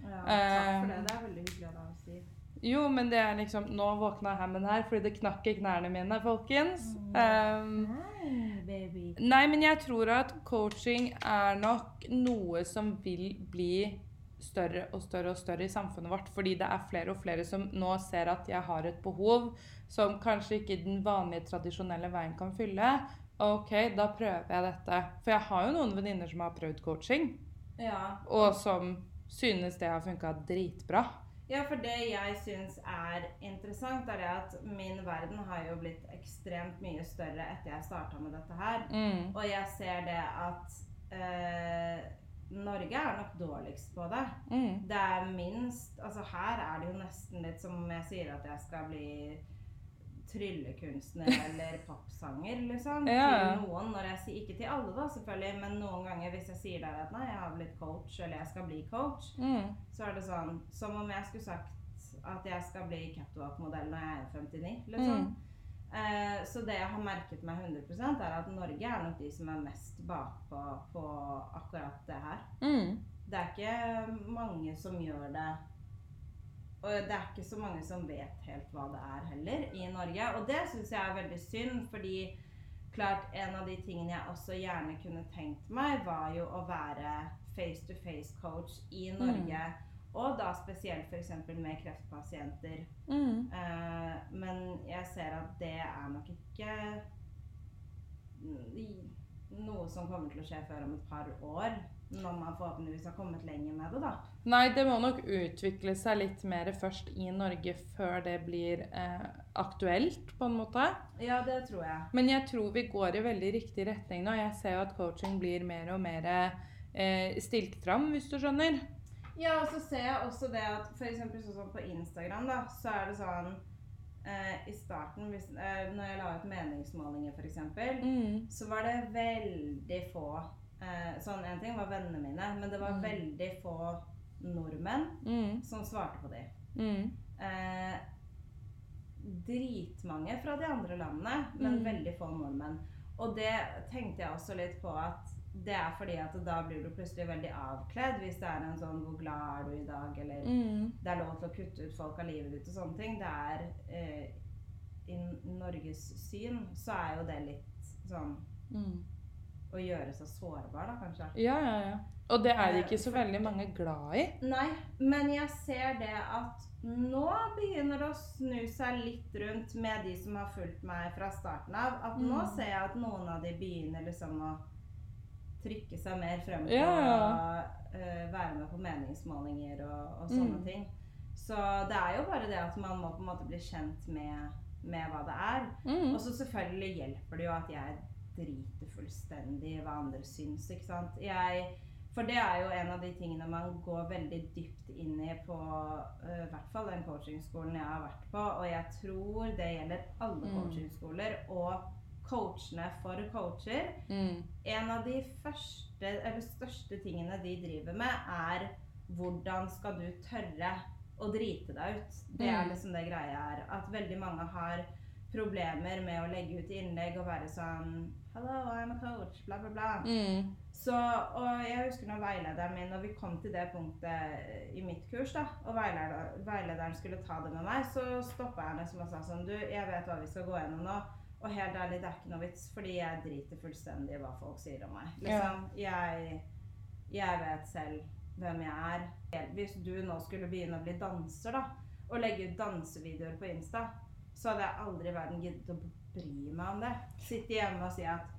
Ja, takk for det. Eh, Det er veldig hyggelig av deg å si. Jo, men det er liksom Nå våkna Hammen her fordi det knakk i knærne mine, folkens. Um, Nei. Nei, men jeg tror at coaching er nok noe som vil bli større og større og større i samfunnet vårt. Fordi det er flere og flere som nå ser at jeg har et behov som kanskje ikke den vanlige, tradisjonelle veien kan fylle. Ok, da prøver jeg dette. For jeg har jo noen venninner som har prøvd coaching, Ja. og som synes det har funka dritbra. ja, for det jeg syns er interessant, er det at min verden har jo blitt ekstremt mye større etter jeg starta med dette her. Mm. Og jeg ser det at eh, Norge er nok dårligst på det. Mm. Det er minst Altså her er det jo nesten litt som om jeg sier at jeg skal bli tryllekunstner eller popsanger, liksom. Ja. Til noen. Når jeg sier, ikke til alle, da, selvfølgelig, men noen ganger hvis jeg sier der at nei, jeg har blitt coach, eller jeg skal bli coach, Mm. så er det sånn som om jeg skulle sagt at jeg skal bli catwalk-modell når jeg er 59, liksom. Mm. Eh, så det jeg har merket meg 100% er at Norge er nok de som er mest bakpå på akkurat det her. Mm. Det er ikke mange som gjør det. Og det er ikke så mange som vet helt hva det er heller i Norge. Og det syns jeg er veldig synd, fordi klart en av de tingene jeg også gjerne kunne tenkt meg, var jo å være face to face coach i Norge. Og da spesielt f.eks. med kreftpasienter. Mm. Uh, men jeg ser at det er nok ikke mm, noe som kommer til å skje før om et par år. Når man forhåpentligvis har kommet lenger med det, da. Nei, det må nok utvikle seg litt mer først i Norge før det blir eh, aktuelt, på en måte. Ja, det tror jeg. Men jeg tror vi går i veldig riktig retning nå. Jeg ser jo at coaching blir mer og mer eh, stilt fram, hvis du skjønner. Ja, og så ser jeg også det at f.eks. sånn som på Instagram, da, så er det sånn eh, i starten, hvis, eh, når jeg la ut meningsmålinger f.eks., Mm. så var det veldig få eh, Sånn, En ting var vennene mine, men det var Mm. veldig få nordmenn Mm. som svarte på de. Mm. Eh, dritmange fra de andre landene, men Mm. veldig få nordmenn. Og det tenkte jeg også litt på at det er fordi at da blir du plutselig veldig avkledd hvis det er en sånn 'Hvor glad er du i dag?' eller Mm. det er lov til å kutte ut folk av livet ditt og sånne ting. Det er eh, I Norges syn så er jo det litt sånn Mm. å gjøre seg sårbar, da, kanskje. Ja, ja, ja. Og det er ikke så veldig mange glad i. Nei, men jeg ser det at nå begynner det å snu seg litt rundt med de som har fulgt meg fra starten av. At nå Mm. ser jeg at noen av de begynner liksom å trykke seg mer frem på Ja, uh, være med på meningsmålinger og, og sånne Mm. ting. Så det er jo bare det at man må på en måte bli kjent med, med hva det er. Mm. Og så selvfølgelig hjelper det jo at jeg driter fullstendig i hva andre syns, ikke sant. Jeg, for det er jo en av de tingene man går veldig dypt inn i på uh, hvert fall den coachingskolen jeg har vært på, og jeg tror det gjelder alle Mm. coachingskoler og coachene for coacher. Mm. En av de første, eller største tingene de driver med, er hvordan skal du tørre å drite deg ut. Det er Mm. liksom det greia er. At veldig mange har problemer med å legge ut innlegg og være sånn Hello, I'm a coach, bla, bla, bla. Mm. Så, og jeg husker når veilederen min, når vi kom til det punktet i mitt kurs, da, og veileder, veilederen skulle ta det med meg, så stoppa jeg henne og sa sånn Du, jeg vet hva vi skal gå gjennom nå. Og helt ærlig, det er ikke noe vits, fordi jeg driter fullstendig i hva folk sier om meg. Liksom, jeg, jeg vet selv hvem jeg er. Hvis du nå skulle begynne å bli danser, da, og legge ut dansevideoer på Insta, så hadde jeg aldri i verden giddet å bry meg om det. Sitte hjemme og si at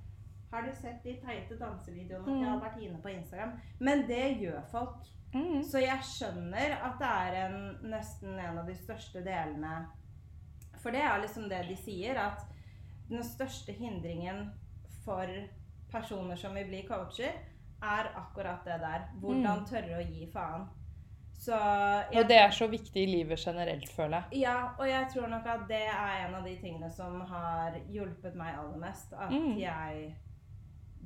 har du sett de teite dansevideoene til Mm. Albertine på Instagram? Men det gjør folk. Mm. Så jeg skjønner at det er en, nesten en av de største delene For det er liksom det de sier, at den største hindringen for personer som vil bli coacher, er akkurat det der. Hvordan Mm. tørre å gi faen. Så Og det er så viktig i livet generelt, føler jeg. ja, og jeg tror nok at det er en av de tingene som har hjulpet meg aller mest. At Mm. jeg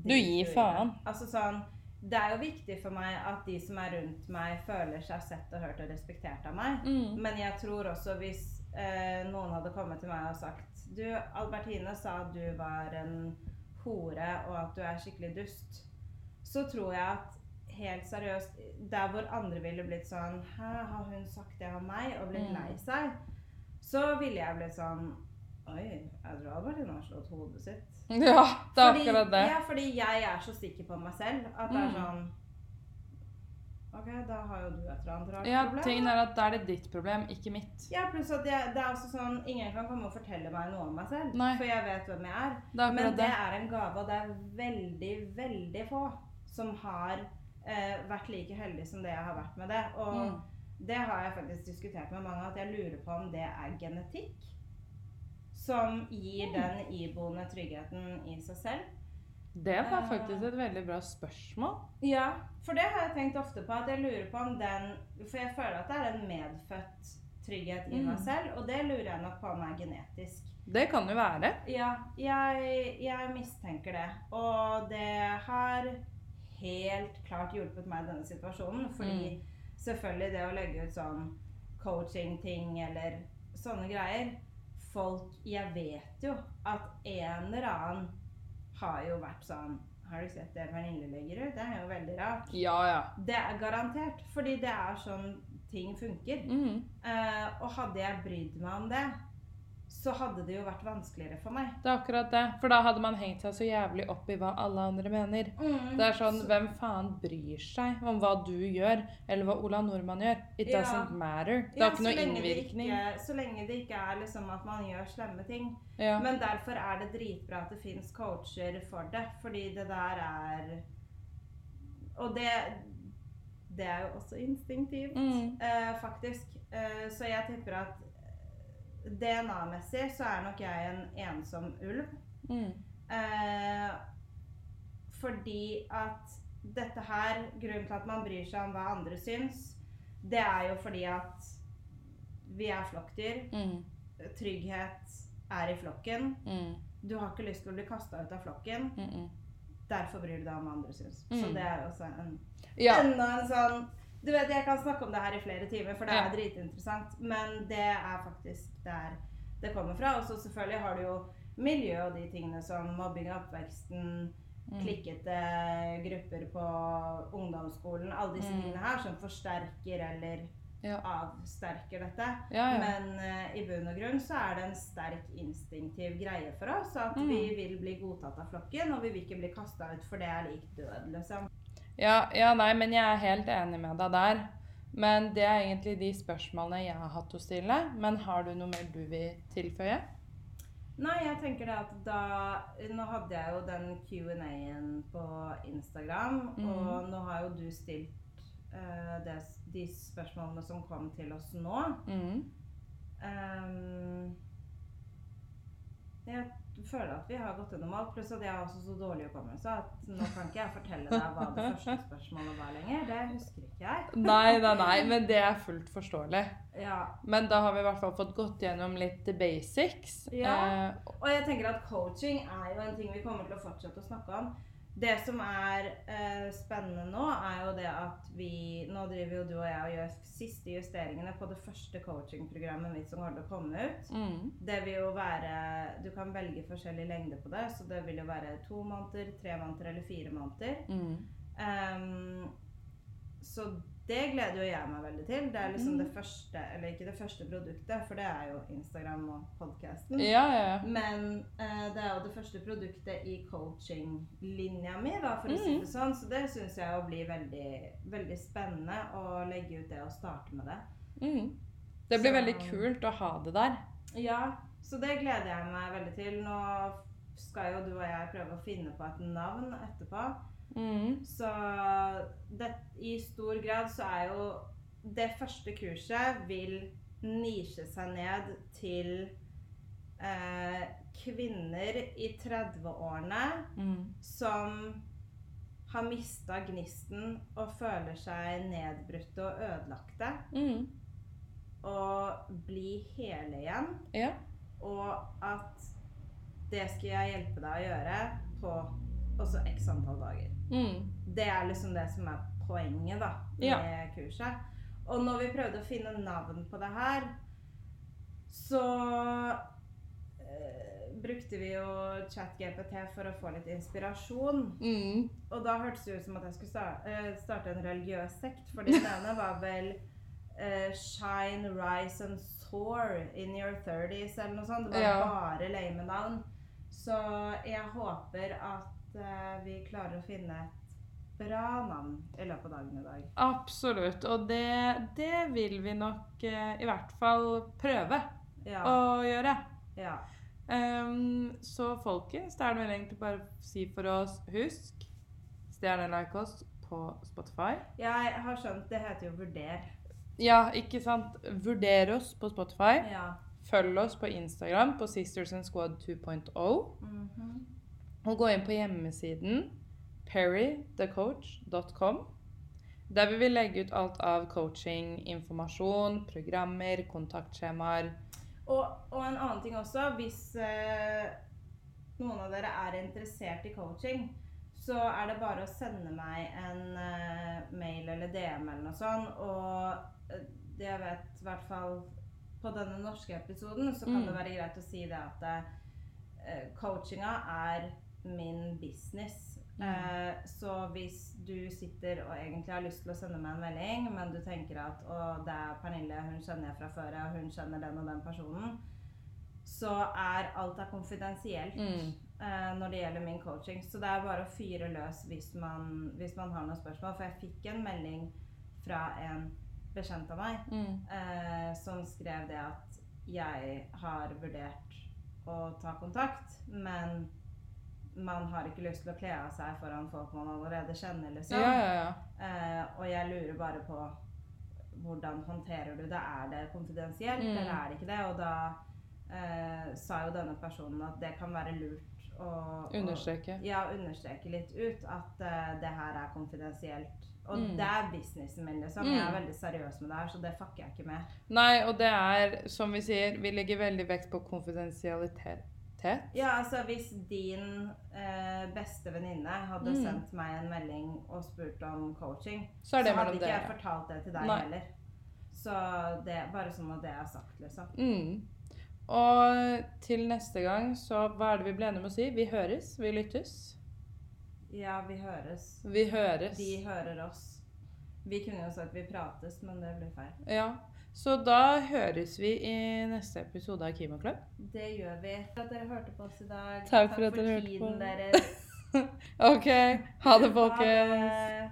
Du gir faen. Altså sånn Det er jo viktig for meg at de som er rundt meg, føler seg sett og hørt og respektert av meg. Mm. Men jeg tror også hvis eh, noen hadde kommet til meg og sagt Du, Albertine sa at du var en hore, og at du er skikkelig dust. Så tror jeg at helt seriøst Der hvor andre ville blitt sånn Hæ, har hun sagt det om meg? Og blitt Mm. lei seg. Så ville jeg blitt sånn Oi, jeg tror Albertine har slått hodet sitt. Ja, det er Fordi- akkurat det. Ja, fordi jeg er så sikker på meg selv at det er Mm. sånn Ok, da har jo du et eller annet rart Ja, problem. tingen er at da er det ditt problem, ikke mitt. Ja, pluss at jeg, det er også sånn Ingen kan komme og fortelle meg noe om meg selv. Nei. For jeg vet hvem jeg er. Det er Men det det. er en gave, og det er veldig, veldig få som har eh, vært like heldige som det jeg har vært med det. Og Mm. det har jeg faktisk diskutert med mange, at jeg lurer på om det er genetikk som gir Mm. den iboende tryggheten i seg selv. Det var Eh. faktisk et veldig bra spørsmål. Ja, for det har jeg tenkt ofte på. At jeg lurer på om den For jeg føler at det er en medfødt trygghet i Mm. meg selv, og det lurer jeg nok på om er genetisk. Det kan jo være. Ja, jeg, jeg mistenker det. Og det har helt klart hjulpet meg i denne situasjonen. Fordi selvfølgelig det å legge ut sånn coaching-ting eller sånne greier Folk Jeg vet jo at en eller annen har jo vært sånn Har du sett det Pernille legger ut? Det er jo veldig rart. Ja, ja. Det er garantert. Fordi det er sånn ting funker. Mm. Uh, og hadde jeg brydd meg om det, så hadde det jo vært vanskeligere for meg. Det er akkurat det. For da hadde man hengt seg så jævlig opp i hva alle andre mener. Det er sånn, Så- Hvem faen bryr seg om hva du gjør, eller hva Ola Nordmann gjør? It Ja. doesn't matter. Det Ja, har ikke noe innvirkning. Ikke, så lenge det ikke er liksom at man gjør slemme ting. Ja. Men derfor er det dritbra at det fins coacher for det. Fordi det der er Og det Det er jo også instinktivt, Mm. eh, faktisk. Eh, så jeg tipper at DNA-messig så er nok jeg en ensom ulv. Mm. Eh, fordi at dette her, grunnen til at man bryr seg om hva andre syns, det er jo fordi at vi er flokkdyr. Mm. trygghet er i flokken. Mm. Du har ikke lyst til å bli kasta ut av flokken. Mm -mm. Derfor bryr du deg om hva andre syns. Mm. Så det er jo også en Ja. enda en sånn Du vet, Jeg kan snakke om det her i flere timer, for det Ja. er dritinteressant. Men det er faktisk der det kommer fra. Og så selvfølgelig har du jo miljø og de tingene som mobbing i oppveksten, Mm. klikkete grupper på ungdomsskolen, alle disse Mm. tingene her som forsterker eller Ja. avsterker dette. Ja, ja. Men uh, i bunn og grunn så er det en sterk instinktiv greie for oss at Mm. vi vil bli godtatt av flokken, og vi vil ikke bli kasta ut, for det er lik død, liksom. Ja, ja, nei, men jeg er helt enig med deg der. Men det er egentlig de spørsmålene jeg har hatt å stille. Men har du noe mer du vil tilføye? Nei, jeg tenker det at da Nå hadde jeg jo den Q&A-en på Instagram, mm. og nå har jo du stilt uh, det, de spørsmålene som kom til oss nå. Mm. Um, jeg føler at vi har gått gjennom alt, pluss at jeg har også så dårlig hukommelse at nå kan ikke jeg fortelle deg hva det første spørsmålet var lenger. Det husker ikke jeg. Nei, nei, nei, men det er fullt forståelig. Ja, Men da har vi i hvert fall fått gått gjennom litt basics. Ja. Eh, Og jeg tenker at coaching er jo en ting vi kommer til å fortsette å snakke om. Det som er eh, spennende nå, er jo det at vi Nå driver jo du og jeg og gjør siste justeringene på det første coachingprogrammet mitt som kommer til å komme ut. mm. Det vil jo være Du kan velge forskjellig lengde på det, så det vil jo være to måneder, tre måneder eller fire måneder. Mm. Um, så det gleder jo jeg meg veldig til. Det er liksom Mm. det første Eller ikke det første produktet, for det er jo Instagram og podkasten. Ja, ja, ja. Men eh, det er jo det første produktet i coaching-linja mi, da, for å si Mhm. det sånn. Så det syns jeg jo blir veldig, veldig spennende å legge ut det og starte med det. Mm. Det blir Så- veldig kult å ha det der. Ja, så det gleder jeg meg veldig til. Nå skal jo du og jeg prøve å finne på et navn etterpå. Mm. Så det, i stor grad så er jo det første kurset vil nisje seg ned til eh, kvinner i 30-årene Mm. som har mista gnisten og føler seg nedbrutte og ødelagte. Mm. Og bli hele igjen. Ja. Og at det skal jeg hjelpe deg å gjøre på også x antall dager. Mm. Det er liksom det som er poenget da, med Ja. kurset. Og når vi prøvde å finne navn på det her, så øh, brukte vi jo ChatGPT for å få litt inspirasjon. Mm. Og da hørtes det ut som at jeg skulle starte, øh, starte en religiøs sekt, for det ene var vel øh, Shine, rise and soar in your 30s, eller noe sånt. Det var Ja. bare lame navn. Så jeg håper at eh, vi klarer å finne et bra navn i løpet av dagen i dag. Absolutt. Og det, det vil vi nok eh, i hvert fall prøve Ja. å gjøre. ja. Um, så folkens, det er vel egentlig bare å si for oss Husk stjerne-like oss på Spotify. Jeg har skjønt det heter jo Vurder. Ja, ikke sant? Vurder oss på Spotify. Ja. Følg oss på Instagram på Sisters and Squad 2.0. Mhm. Og gå inn på hjemmesiden perrythecoach.com. Der vil vi legge ut alt av coaching-informasjon, programmer, kontaktskjemaer. Og, og en annen ting også, hvis eh, noen av dere er interessert i coaching, så er det bare å sende meg en eh, mail eller DM eller noe sånt. Og eh, det jeg vet, i hvert fall på denne norske episoden, så kan Mm. det være greit å si det at eh, coachinga er min business. Mm. Eh, så hvis du sitter og egentlig har lyst til å sende meg en melding, men du tenker at å, det er Pernille, hun kjenner jeg fra før, og hun kjenner den og den personen, så er alt er konfidensielt Mm. eh, når det gjelder min coaching. Så det er bare å fyre løs hvis man, hvis man har noen spørsmål. For jeg fikk en melding fra en bekjent av meg Mm. eh, som skrev det at jeg har vurdert å ta kontakt, men man har ikke lyst til å kle av seg foran folk man allerede kjenner, liksom. Ja, ja, ja. Eh, og jeg lurer bare på hvordan håndterer du det? Er det konfidensielt, Mm. eller er det ikke det? Og da eh, sa jo denne personen at det kan være lurt å Understreke. Ja, understreke litt ut at eh, det her er konfidensielt. Og Mm. det er businessen min, liksom. Mm. Jeg er veldig seriøs med det her, så det fucker jeg ikke med. Nei, og det er, som vi sier, vi legger veldig vekt på konfidensialitet. Ja, altså hvis din eh, beste venninne hadde Mm. sendt meg en melding og spurt om coaching, Så så hadde ikke jeg fortalt det til deg Nei. heller. Så det bare sånn at det er sagt, liksom. Mm. Og til neste gang, så hva er det vi ble enige om å si? Vi høres, vi lyttes. Ja, vi høres. Vi høres. De hører oss. Vi kunne jo sagt vi prates, men det blir feil. Ja. Så da høres vi i neste episode av Kimoklubb. Det gjør vi. Takk for at dere hørte på oss i dag. Takk for at dere hørte på. deres. OK. Ha det, Ha folkens. det.